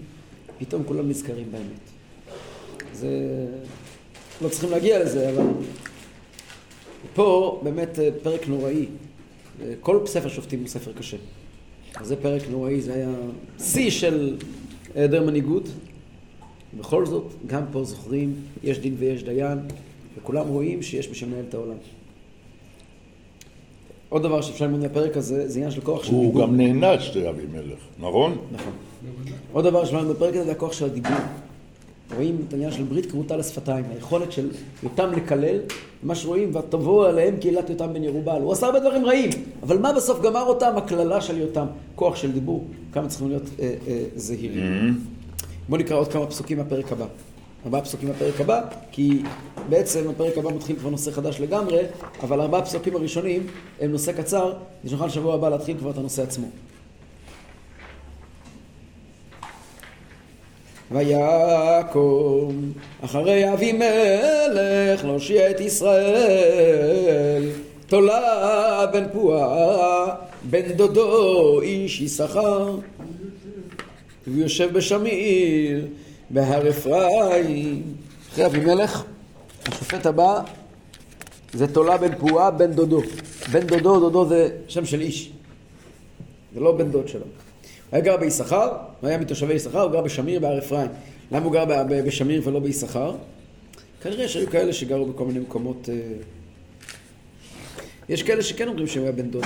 פתאום כולם נזכרים באמת. זה... לא צריכים להגיע לזה, אבל... פה באמת אה, פרק נוראי. אה, כל ספר שופטים הוא ספר קשה. אז זה פרק נוראי, זה היה שיא של אה, היעדר מנהיגות. בכל זאת, גם פה זוכרים, יש דין ויש דיין, וכולם רואים שיש מי שמנהל את העולם. עוד דבר שאפשר ללמוד מהפרק הזה, זה עניין של כוח של הוא דיבור. גם נענש לאבימלך, נכון? נכון. עוד דבר שלמדנו בפרק הזה זה הכוח של הדיבור. רואים את העניין של ברית כרותה לשפתיים, היכולת של יותם לקלל, מה שרואים, ותבוא עליהם קהילת יותם בן ירובעל. הוא עשה הרבה דברים רעים, אבל מה בסוף גמר אותם? הקללה של יותם, כוח של דיבור, כמה צריכים להיות אה, אה, זהירים. בואו נקרא עוד כמה פסוקים מהפרק הבא. ארבעה פסוקים מהפרק הבא, כי בעצם הפרק הבא מתחיל כבר נושא חדש לגמרי, אבל ארבעה פסוקים הראשונים הם נושא קצר, ונוכל שבוע הבא להתחיל כבר את הנושא עצמו. ויקום אחרי אבימלך להושיע את ישראל תולה בן פועה בן דודו איש יששכר והוא יושב בשמיר בהר אפרים אחרי אבימלך השופט הבא זה תולה בן פועה בן דודו בן דודו דודו זה שם של איש זה לא בן דוד שלו היה גר ביששכר, הוא היה מתושבי יששכר, הוא גר בשמיר בהר אפרים. למה הוא גר בשמיר ולא ביששכר? כנראה שהיו כאלה שגרו בכל מיני מקומות... אה, יש כאלה שכן אומרים שהוא היה בן דוד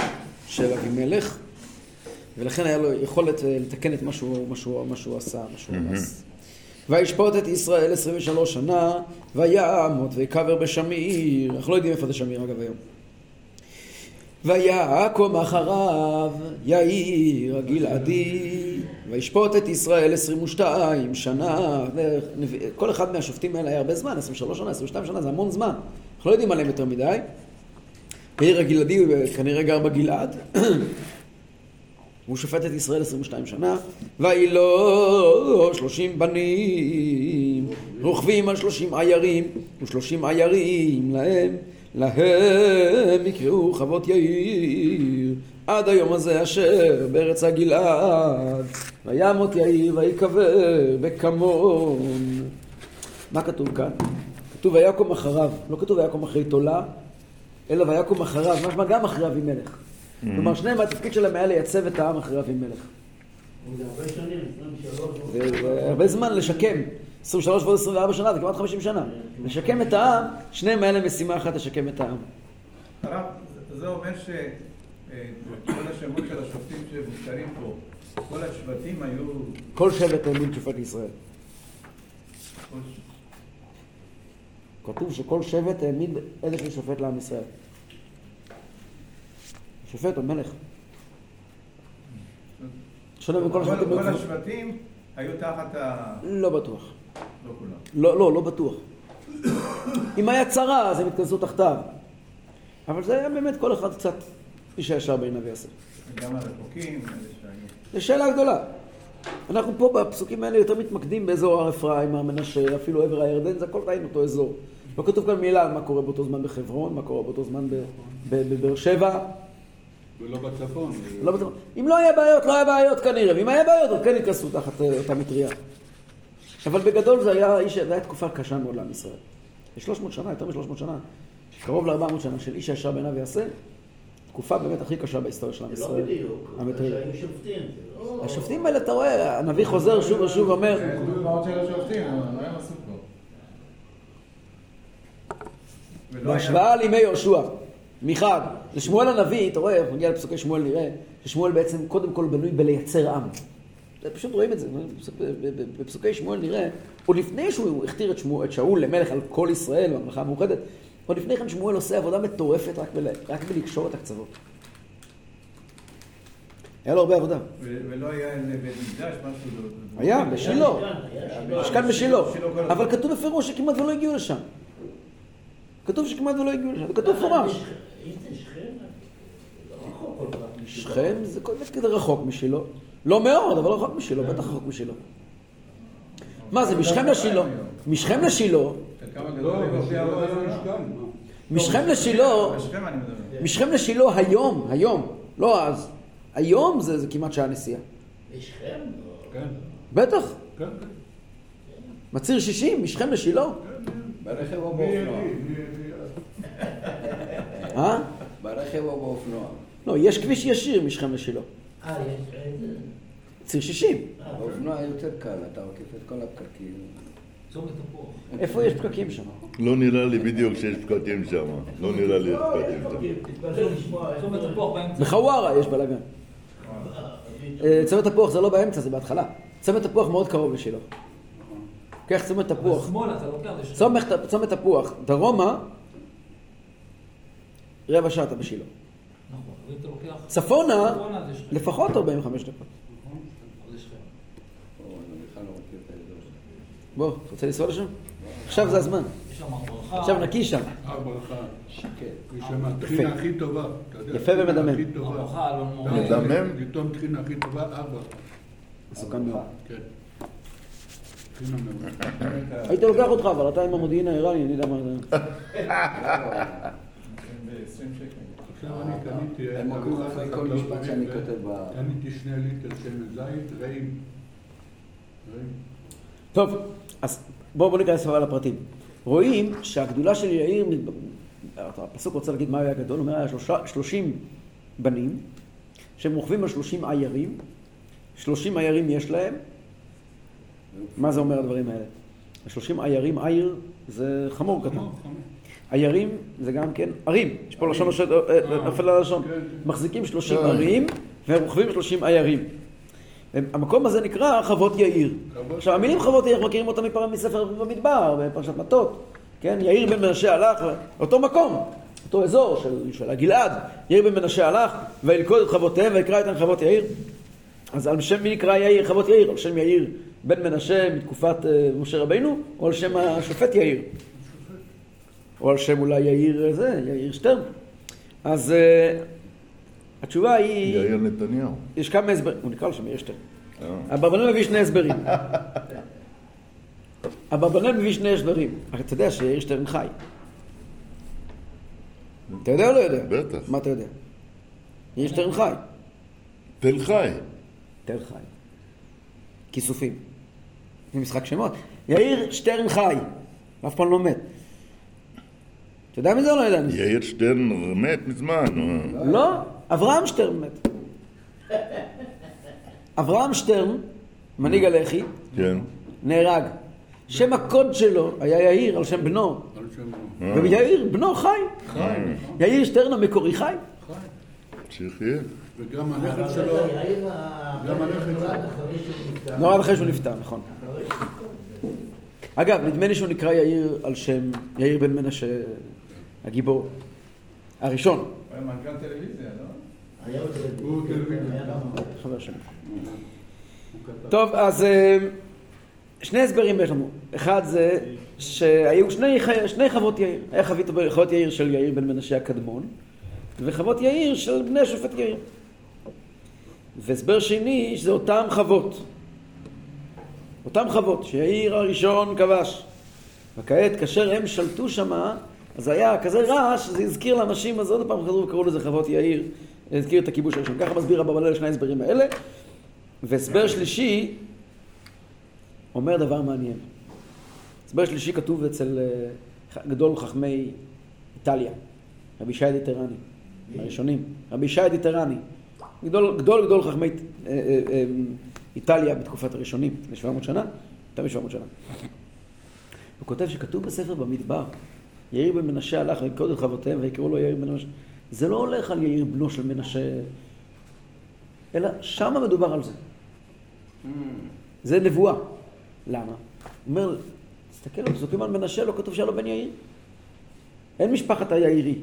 של אבימלך, ולכן היה לו יכולת אה, לתקן את מה שהוא, מה שהוא, מה שהוא עשה, מה שהוא הרס. וישפוט את ישראל 23 שנה, וימות ויקבר בשמיר. אנחנו לא יודעים איפה זה שמיר אגב היום. ויקום אחריו יאיר הגלעדי, וישפוט את ישראל 22 שנה. כל אחד מהשופטים האלה היה הרבה זמן, 23 שנה, 22 שנה, זה המון זמן. אנחנו לא יודעים עליהם יותר מדי. יאיר הגלעדי כנראה גר בגלעד. הוא שופט את ישראל 22 שנה, ויהי לו שלושים בנים, רוכבים על שלושים עיירים, ושלושים עיירים להם, להם יקראו חוות יאיר, עד היום הזה אשר בארץ הגלעד, וימות יאיר ויקבר בקמון. מה כתוב כאן? כתוב ויקום אחריו, לא כתוב ויקום אחרי תולה, אלא ויקום אחריו, משמע גם אחרי אבימלך. כלומר, שניהם התפקיד שלהם היה לייצב את העם אחרי אבימלך. זה הרבה שנים, 23. זה זה הרבה זמן לשקם. 23 ועוד 24 שנה, זה כמעט 50 שנה. לשקם את העם, שניהם היה להם משימה אחת לשקם את העם. הרב, זה- אומר שכל השמות של השופטים שמוזכרים פה, כל השבטים היו... כל שבט האמין שופט ש- כתוב שכל שבט העמיד איזשהו שופט לעם ישראל. שופט או מלך. שונה בכל כל השבטים. כל היו- השבטים היו תחת ה... לא בטוח. לא כולם. לא, לא, לא בטוח. אם היה צרה, אז הם התכנסו תחתיו. אבל זה היה באמת כל אחד קצת איש הישר בעיניו יעשה. גם הרחוקים. זו שאלה גדולה. אנחנו פה בפסוקים האלה יותר מתמקדים באזור הר אפרים, הר מנשה, אפילו עבר הירדן, זה הכל עדיין אותו אזור. לא כתוב כאן מילה על מה קורה באותו זמן בחברון, מה קורה באותו זמן בבאר שבע. ולא בצפון. לא בטוח. אם לא היה בעיות, לא היה בעיות כנראה, ואם היה בעיות, אז כן ייכנסו תחת אה, אותה מטריה. אבל בגדול זה היה, איש, זה היה תקופה קשה מאוד לעם ישראל. ב-300 שנה, יותר מ-300 שנה, קרוב ל-400 שנה של איש הישר בעיניו יעשה, תקופה באמת הכי קשה בהיסטוריה של עם לא ישראל. בדיוק, המטריה. שהיו שופטים. לא- השופטים האלה, אתה רואה, הנביא חוזר שוב ושוב ואומר, זה דוגמאות של השופטים, אבל מה הם עשו פה? בהשוואה לימי יהושע, מחד, לשמואל הנביא, אתה רואה, אנחנו נגיע לפסוקי שמואל נראה, ששמואל בעצם קודם כל בנוי בלייצר עם. פשוט רואים את זה, בפסוקי שמואל נראה, עוד לפני שהוא הכתיר את, שמואל, את שאול למלך על כל ישראל, בממלכה המאוחדת, עוד לפני כן שמואל עושה עבודה מטורפת רק, בל, רק בלקשור את הקצוות. היה לו הרבה עבודה. ולא היה איזה בית מקדש, משהו... לא- היה, בשילה. משכן בשילה. אבל כתוב בפירוש שכמעט ולא הגיעו לשם. כתוב שכמעט ולא הגיעו לשם, זה כתוב מפורש. אם זה שכם, לא רחוק כל כך משילה. שכם זה כל מיני כזה רחוק משילה. לא מאוד, אבל רחוק משילה, בטח רחוק משילה. מה זה, משכם לשילה? משכם לשילה? משכם לשילה. משכם לשילה היום, היום, לא אז. היום זה זה כמעט שעה נסיעה. בשכם? לא. כן, בטח. כן, כן. מצהיר 60, משכם לשילה. ברכב או באופנוע? אה? ברכב או באופנוע? לא, יש כביש ישיר משכם לשילה. אה, יש. ציר 60. באופנוע יותר קל, אתה עוקף את כל הפקקים. איפה יש פקקים שם? לא נראה לי בדיוק שיש פקקים שם. לא נראה לי שיש פקקים שם. בחווארה יש בלאגן. אה, צומת תפוח זה לא באמצע, זה בהתחלה. צומת תפוח מאוד קרוב לשילה. קח צומת תפוח. צומת תפוח, דרומה, רבע שעה אתה בשילה. נכון, אבל אם אתה לוקח... צפונה. לפחות 45 דקות. בוא, אתה רוצה לנסוע לשם? עכשיו זה הזמן. עכשיו נקי שם. הר ברכה. שקט. יש שם הטחינה הכי טובה. יפה ומדמם. מדמם? לטעום טחינה הכי טובה, ברכה. מסוכן מאוד. כן. הייתי לוקח אותך, אבל אתה עם המודיעין האיראני, אני יודע מה זה. ב-20 שקל. עכשיו אני קניתי... הם עוקבים אחרי כל משפט שאני כותב ב... קניתי שני ליטר שמן זית, רעים. רעים. טוב, אז בואו בוא ניכנס אבל לפרטים. רואים שהגדולה של יאיר, הפסוק רוצה להגיד מה היה גדול, הוא אומר היה שלושה, שלושים בנים, שהם רוכבים על שלושים עיירים, שלושים עיירים יש להם, מה זה אומר הדברים האלה? שלושים עיירים, עיר זה חמור קטן. עיירים זה גם כן ערים, יש פה לשון נושא- אה, נופל על הלשון. כן. מחזיקים שלושים כן. ערים והם רוכבים שלושים עיירים. המקום הזה נקרא חוות יאיר. עכשיו המילים חוות יאיר, מכירים אותם מפעם מספר במדבר, בפרשת מטות. כן, יאיר בן מנשה הלך לאותו מקום, אותו אזור של, של הגלעד. יאיר בן מנשה הלך וילכוד את חוותיהם ויקרא איתן חוות יאיר. אז על שם מי נקרא יאיר חוות יאיר? על שם יאיר בן מנשה מתקופת אה, משה רבינו, או על שם השופט יאיר? או על שם אולי יאיר אה, זה, יאיר שטרן. אז אה, התשובה היא, יאיר נתניהו. יש כמה הסברים, הוא נקרא לו שם יאיר שטרן. אה. אברבנאל מביא שני הסברים. אברבנאל מביא שני הסברים. אתה יודע שיאיר שטרן חי. אתה יודע או לא יודע? בטח. מה אתה יודע? יאיר שטרן חי. תל חי. תל חי. כיסופים. זה משחק שמות. יאיר שטרן חי. אף פעם לא מת. אתה יודע מזה או לא יודע מזה? יאיר שטרן מת מזמן. לא, אברהם שטרן מת. אברהם שטרן, מנהיג הלח"י, כן. נהרג. שם הקוד שלו היה יאיר על שם בנו. אה. ויאיר בנו חי. חי. יאיר שטרן המקורי חי. שיחיה. וגם הנכד שלו... זה גם הנכד שלו. נולד אחרי שהוא נפטר. נולד אחרי שהוא נפטר, נכון. אגב, נדמה לי שהוא נקרא יאיר על שם יאיר בן מנשה, הגיבור. הראשון, הוא היה מנכ"ל טלוויזיה, לא? היה עוד הוא טלוויזיה. גם- חבר שלי. טוב, אז אה, שני הסברים יש לנו. אחד זה שהיו שני, שני חוות יאיר. היה חבית, חוות יאיר של יאיר בן מנשה הקדמון, וחוות יאיר של בני השופט יאיר. והסבר שני, שזה אותם חוות. אותם חוות שיאיר הראשון כבש. וכעת, כאשר הם שלטו שמה, אז היה כזה רעש, שזה הזכיר לאנשים, אז עוד פעם חזרו וקראו לזה חוות יאיר, הזכיר את הכיבוש הראשון. ככה מסביר אברבנאל שני ההסברים האלה. והסבר שלישי אומר דבר מעניין. הסבר שלישי כתוב אצל אה, גדול חכמי איטליה, רבי ישי דיטרני, הראשונים, רבי ישי דיטרני, גדול גדול, גדול חכמי אה, אה, אה, איטליה בתקופת הראשונים, לפני 700 שנה, יותר מ-700 שנה. הוא כותב שכתוב בספר במדבר, יאיר בן מנשה הלך ויקוד את חוותיהם ויקראו לו יאיר בן מנשה. זה לא הולך על יאיר בנו של מנשה, אלא שמה מדובר על זה. זה נבואה. למה? הוא אומר, תסתכל על פסוקים על מנשה, לא כתוב שהיה לו בן יאיר. אין משפחת היאירי.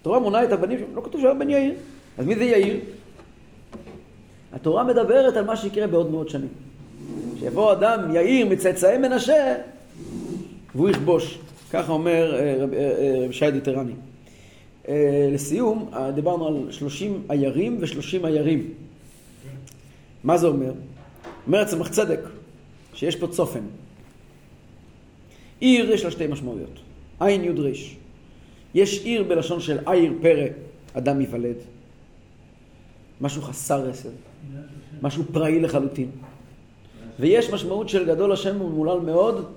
התורה מונה את הבנים שלו, לא כתוב שהיה בן יאיר. אז מי זה יאיר? התורה מדברת על מה שיקרה בעוד מאות שנים. שיבוא אדם יאיר מצאצאי מנשה, והוא יכבוש. ככה אומר אה, אה, אה, רב שי דיטרני. לסיום, דיברנו על 30 עיירים ו-30 עיירים. מה זה אומר? אומר הצמח צדק, שיש פה צופן. עיר יש לה שתי משמעויות, עין יוד ריש. יש עיר בלשון של עיר פרא, אדם ייוולד. משהו חסר רסן, משהו פראי לחלוטין. ויש משמעות של גדול השם ומולל מאוד,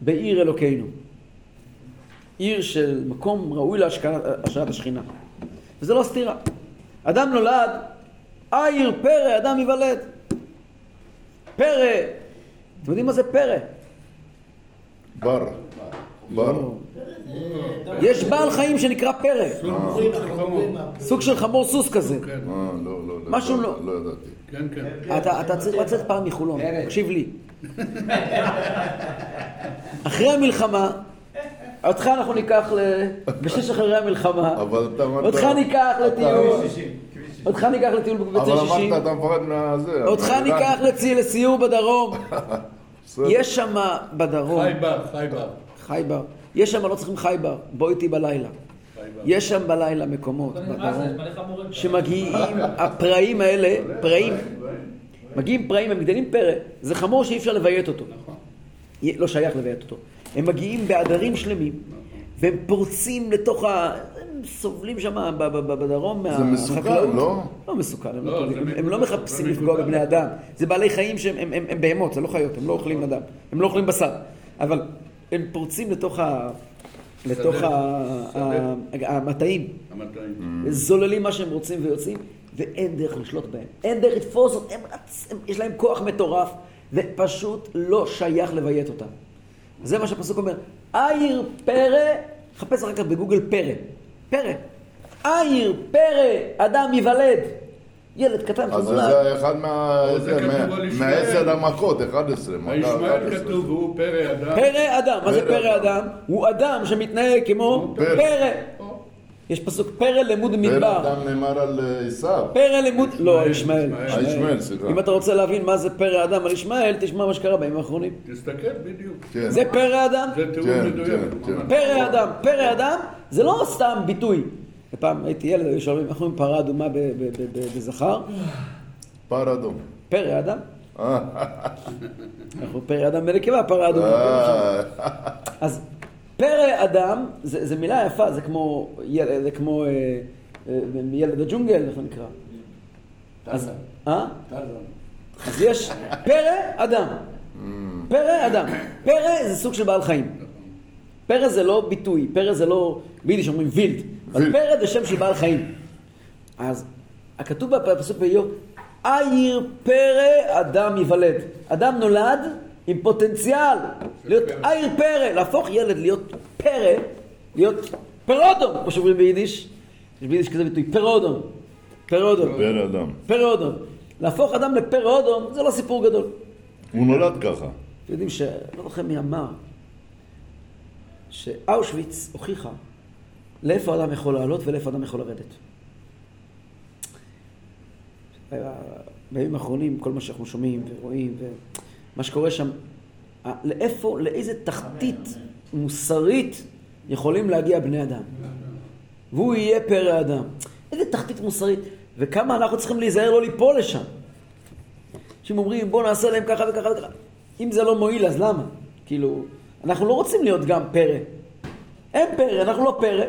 בעיר אלוקינו. עיר של מקום ראוי להשקעת השכינה. וזה לא סתירה. אדם נולד, עיר פרא, אדם ייוולד. פרא, אתם יודעים מה זה פרא? בר. בר. יש בעל חיים שנקרא פרא, סוג של חמור סוס כזה. אה, לא, לא, לא. משהו לא. לא. ידעתי. כן, כן. אתה, אתה צריך לצאת פעם מחולון, תקשיב לי. אחרי המלחמה, אותך אנחנו ניקח. בשש אחרי המלחמה, אבל אתה אמרת... אותך ניקח לטיול, כביש 60, כביש 60. אותך ניקח לטיול בקבצי אבל שישים, אמרת, אתה מפחד מהזה. אותך. ניקח לצי- לסיור בדרום. יש שם בדרום, חייבר, חייבר. חייבר, יש שם, לא צריכים חייבר, בוא איתי בלילה. יש שם בלילה מקומות בדרום. שמגיעים, הפראים האלה, פראים, מגיעים פראים, הם גדלים פרא, זה חמור שאי אפשר לביית אותו. לא שייך לביית אותו. הם מגיעים בעדרים שלמים, והם פורצים לתוך ה... הם סובלים שם בדרום זה מסוכן, מהחקלאות. לא? לא מסוכן, הם, לא, לא, הם, הם לא מחפשים זה לפגוע. בבני אדם. זה בעלי חיים שהם הם, הם, הם בהמות, זה לא חיות, הם לא אוכלים אדם. הם לא אוכלים בשר. אבל הם פורצים לתוך ה... לתוך ה- ה- המטעים. המטעים. זוללים מה שהם רוצים ויוצאים, ואין דרך לשלוט בהם. אין דרך לתפוס אותם, יש להם כוח מטורף, ופשוט לא שייך לביית אותם. זה מה שהפסוק אומר. עיר פרא, חפש אחר כך בגוגל פרא. פרא. עיר פרא, אדם ייוולד. ילד קטן אז שנולד. זה אחד. מהעשר המכות, 11. מכה הישמעאל 11. כתוב, והוא פרא אדם. פרא אדם, מה זה פרא. אדם? הוא אדם שמתנהג כמו פרא. פרא. יש פסוק פרא למוד פרא מדבר. אדם נאמר על אה, עשיו. פרא למוד, לא, ישמעאל. ישמעאל. ישמעאל, סליחה. אם אתה רוצה להבין מה זה פרא אדם על ישמעאל, תשמע מה שקרה בימים האחרונים. תסתכל בדיוק. כן. זה פרא אדם? זה תיאור כן, מדויק. כן. פרא אדם. פרא אדם זה לא סתם ביטוי. פעם הייתי ילד, היו שואלים, איך אומרים פרה אדומה ב- ב- ב- ב- בזכר? פר אדום. פרא אדם. אה, אנחנו פרא אדם בנקבה, פרה אדומה. אה, אז פרא אדם, זה, זה מילה יפה, זה כמו, יל, זה כמו אה, אה, ילד הג'ונגל, איך הוא נקרא? אז, אה? אז יש פרא אדם. פרא אדם. פרא זה סוג של בעל חיים. פרא זה לא ביטוי, פרא זה לא, ביידיש אומרים וילד, אבל. פרא זה שם של בעל חיים. אז הכתוב בפסוק באיוב, עיר פרא אדם ייוולד. אדם נולד עם פוטנציאל להיות עיר פרא, להפוך ילד להיות פרא, להיות פרא אדם, כמו שאומרים ביידיש. יש ביידיש כזה ביטוי, פרא אדם. פרודום. פרא אדם. פרא אדם. להפוך אדם לפרא אדם זה לא סיפור גדול. הוא נולד ככה. אתם יודעים ש... לא זוכר מי אמר, שאושוויץ הוכיחה לאיפה אדם יכול לעלות ולאיפה אדם יכול לרדת. היה- בימים האחרונים, כל מה שאנחנו שומעים ורואים, ומה שקורה שם, לאיפה, לאיזה תחתית מוסרית יכולים להגיע בני אדם. והוא יהיה פרא אדם. איזה תחתית מוסרית, וכמה אנחנו צריכים להיזהר לא ליפול לשם. אנשים אומרים, בואו נעשה להם ככה וככה וככה. אם זה לא מועיל, אז למה? כאילו, אנחנו לא רוצים להיות גם פרא. הם פרא, אנחנו לא פרא.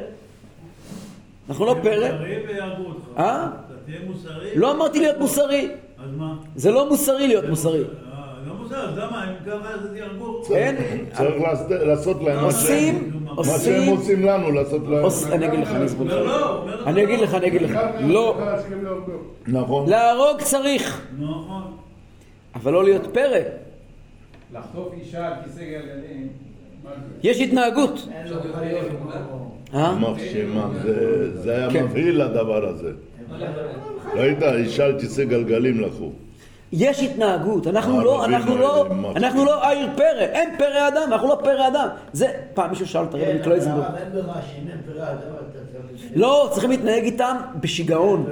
אנחנו לא פרא. אה? אתה תהיה מוסרי? לא אמרתי להיות מוסרי. אז מה? זה לא מוסרי להיות מוסרי. לא אז למה? אם ככה אז יהרגו. אין, צריך לעשות- להם מה שהם- עושים, לנו, לעשות להם. אני אגיד לך, אני אסביר לא, לך. לא, לך אני אגיד לא. לך, אני אגיד לך. לא, נכון. להרוג צריך, נכון. אבל לא להיות פרא. לחטוף אישה על כיסא גלגלים, יש התנהגות. אה? שמם. זה- זה היה כן. מבהיל הדבר הזה. ראית? אישה על כיסא גלגלים לקחו. יש התנהגות, אנחנו לא, הערבים אנחנו לא? אנחנו לא עיר פרא, אין פרא אדם, אנחנו לא פרא אדם. זה, פעם מישהו שאל את הרבי כן, מקלויזנבורג. אבל אין ברירה, שאם אין פרא אדם, אתה צריך... לא, צריכים להתנהג איתם בשיגעון.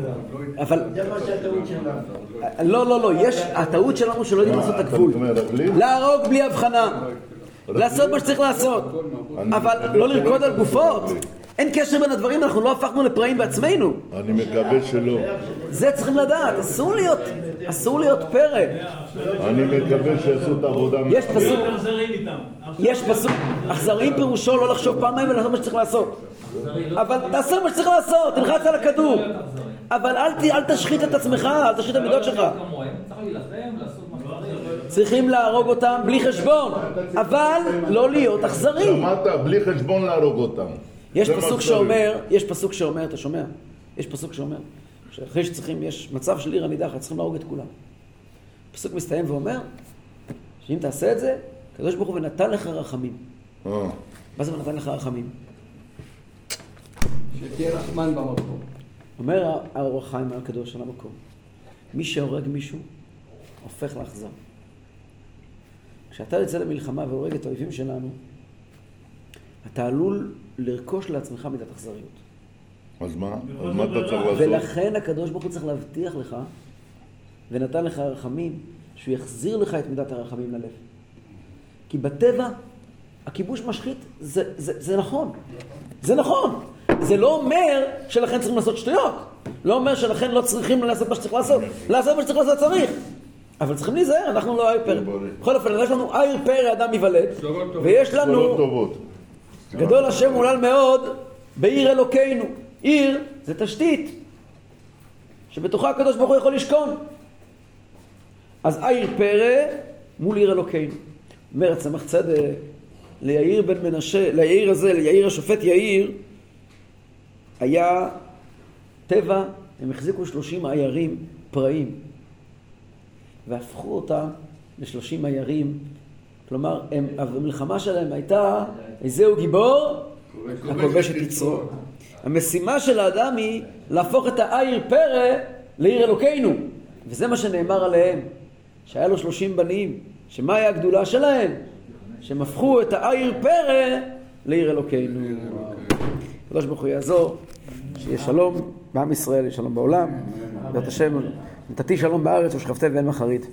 אבל, זה מה שהטעות שלנו. לא, לא, לא, יש, הטעות שלנו שלא יודעים לעשות את הגבול. להרוג בלי הבחנה. לעשות מה שצריך לעשות. אבל לא לרקוד על גופות. אין קשר בין הדברים, אנחנו לא הפכנו לפראים בעצמנו. אני מקווה שלא. זה צריכים לדעת, אסור להיות, אסור להיות פרא. אני מקווה שיעשו את העבודה. יש פסוק. יש פסוק, אכזריים פירושו לא לחשוב פעמיים ולעשות מה שצריך לעשות. אבל תעשה מה שצריך לעשות, תלחץ על הכדור. אבל אל תשחית את עצמך, אל תשחית את המידות שלך. צריכים להרוג אותם בלי חשבון, אבל לא להיות אכזרי. שמעת? בלי חשבון להרוג אותם. יש פסוק. שאומר, יש פסוק שאומר, אתה שומע? יש פסוק שאומר, שאחרי שצריכים, יש מצב של עיר הנידחת, צריכים להרוג את כולם. הפסוק מסתיים ואומר, שאם תעשה את זה, הקדוש ברוך הוא ונתן לך רחמים. אה. מה זה ונתן לך רחמים? שתהיה רחמן במקום. אומר האור החיים הקדוש על המקום, מי שהורג מישהו, הופך לאכזר. כשאתה יוצא למלחמה והורג את האויבים שלנו, אתה עלול לרכוש לעצמך מידת אכזריות. אז מה? אז מה אתה צריך לעשות? ולכן הקדוש ברוך הוא צריך להבטיח לך, ונתן לך רחמים, שהוא יחזיר לך את מידת הרחמים ללב. כי בטבע, הכיבוש משחית, זה, זה, זה נכון. זה נכון. זה לא אומר שלכן צריכים לעשות שטויות. לא אומר שלכן לא צריכים לעשות מה שצריך לעשות. לעשות מה שצריך לעשות צריך. אבל צריכים להיזהר, אנחנו לא אייר פרא. בכל אופן, יש לנו אייר פרא אדם ייוולד. ויש לנו טובות. גדול השם מולל מאוד בעיר אלוקינו. עיר זה תשתית שבתוכה הקדוש ברוך הוא יכול לשכון. אז עיר פרא מול עיר אלוקינו. אומר הצמח צדק ליאיר בן מנשה, ליאיר הזה, ליאיר השופט יאיר, היה טבע, הם החזיקו שלושים עיירים פראים והפכו אותם לשלושים עיירים כלומר, הם, המלחמה שלהם הייתה, איזהו גיבור? הכובש את יצרו. המשימה של האדם היא להפוך את העיר פרא לעיר אלוקינו. וזה מה שנאמר עליהם, שהיה לו שלושים בנים, שמה היה הגדולה שלהם? שהם הפכו את העיר פרא לעיר אלוקינו. הקדוש ברוך הוא יעזור, שיהיה שלום בעם ישראל, יהיה שלום בעולם. בעזרת השם, נתתי שלום בארץ ושכבתם ואין מחרית.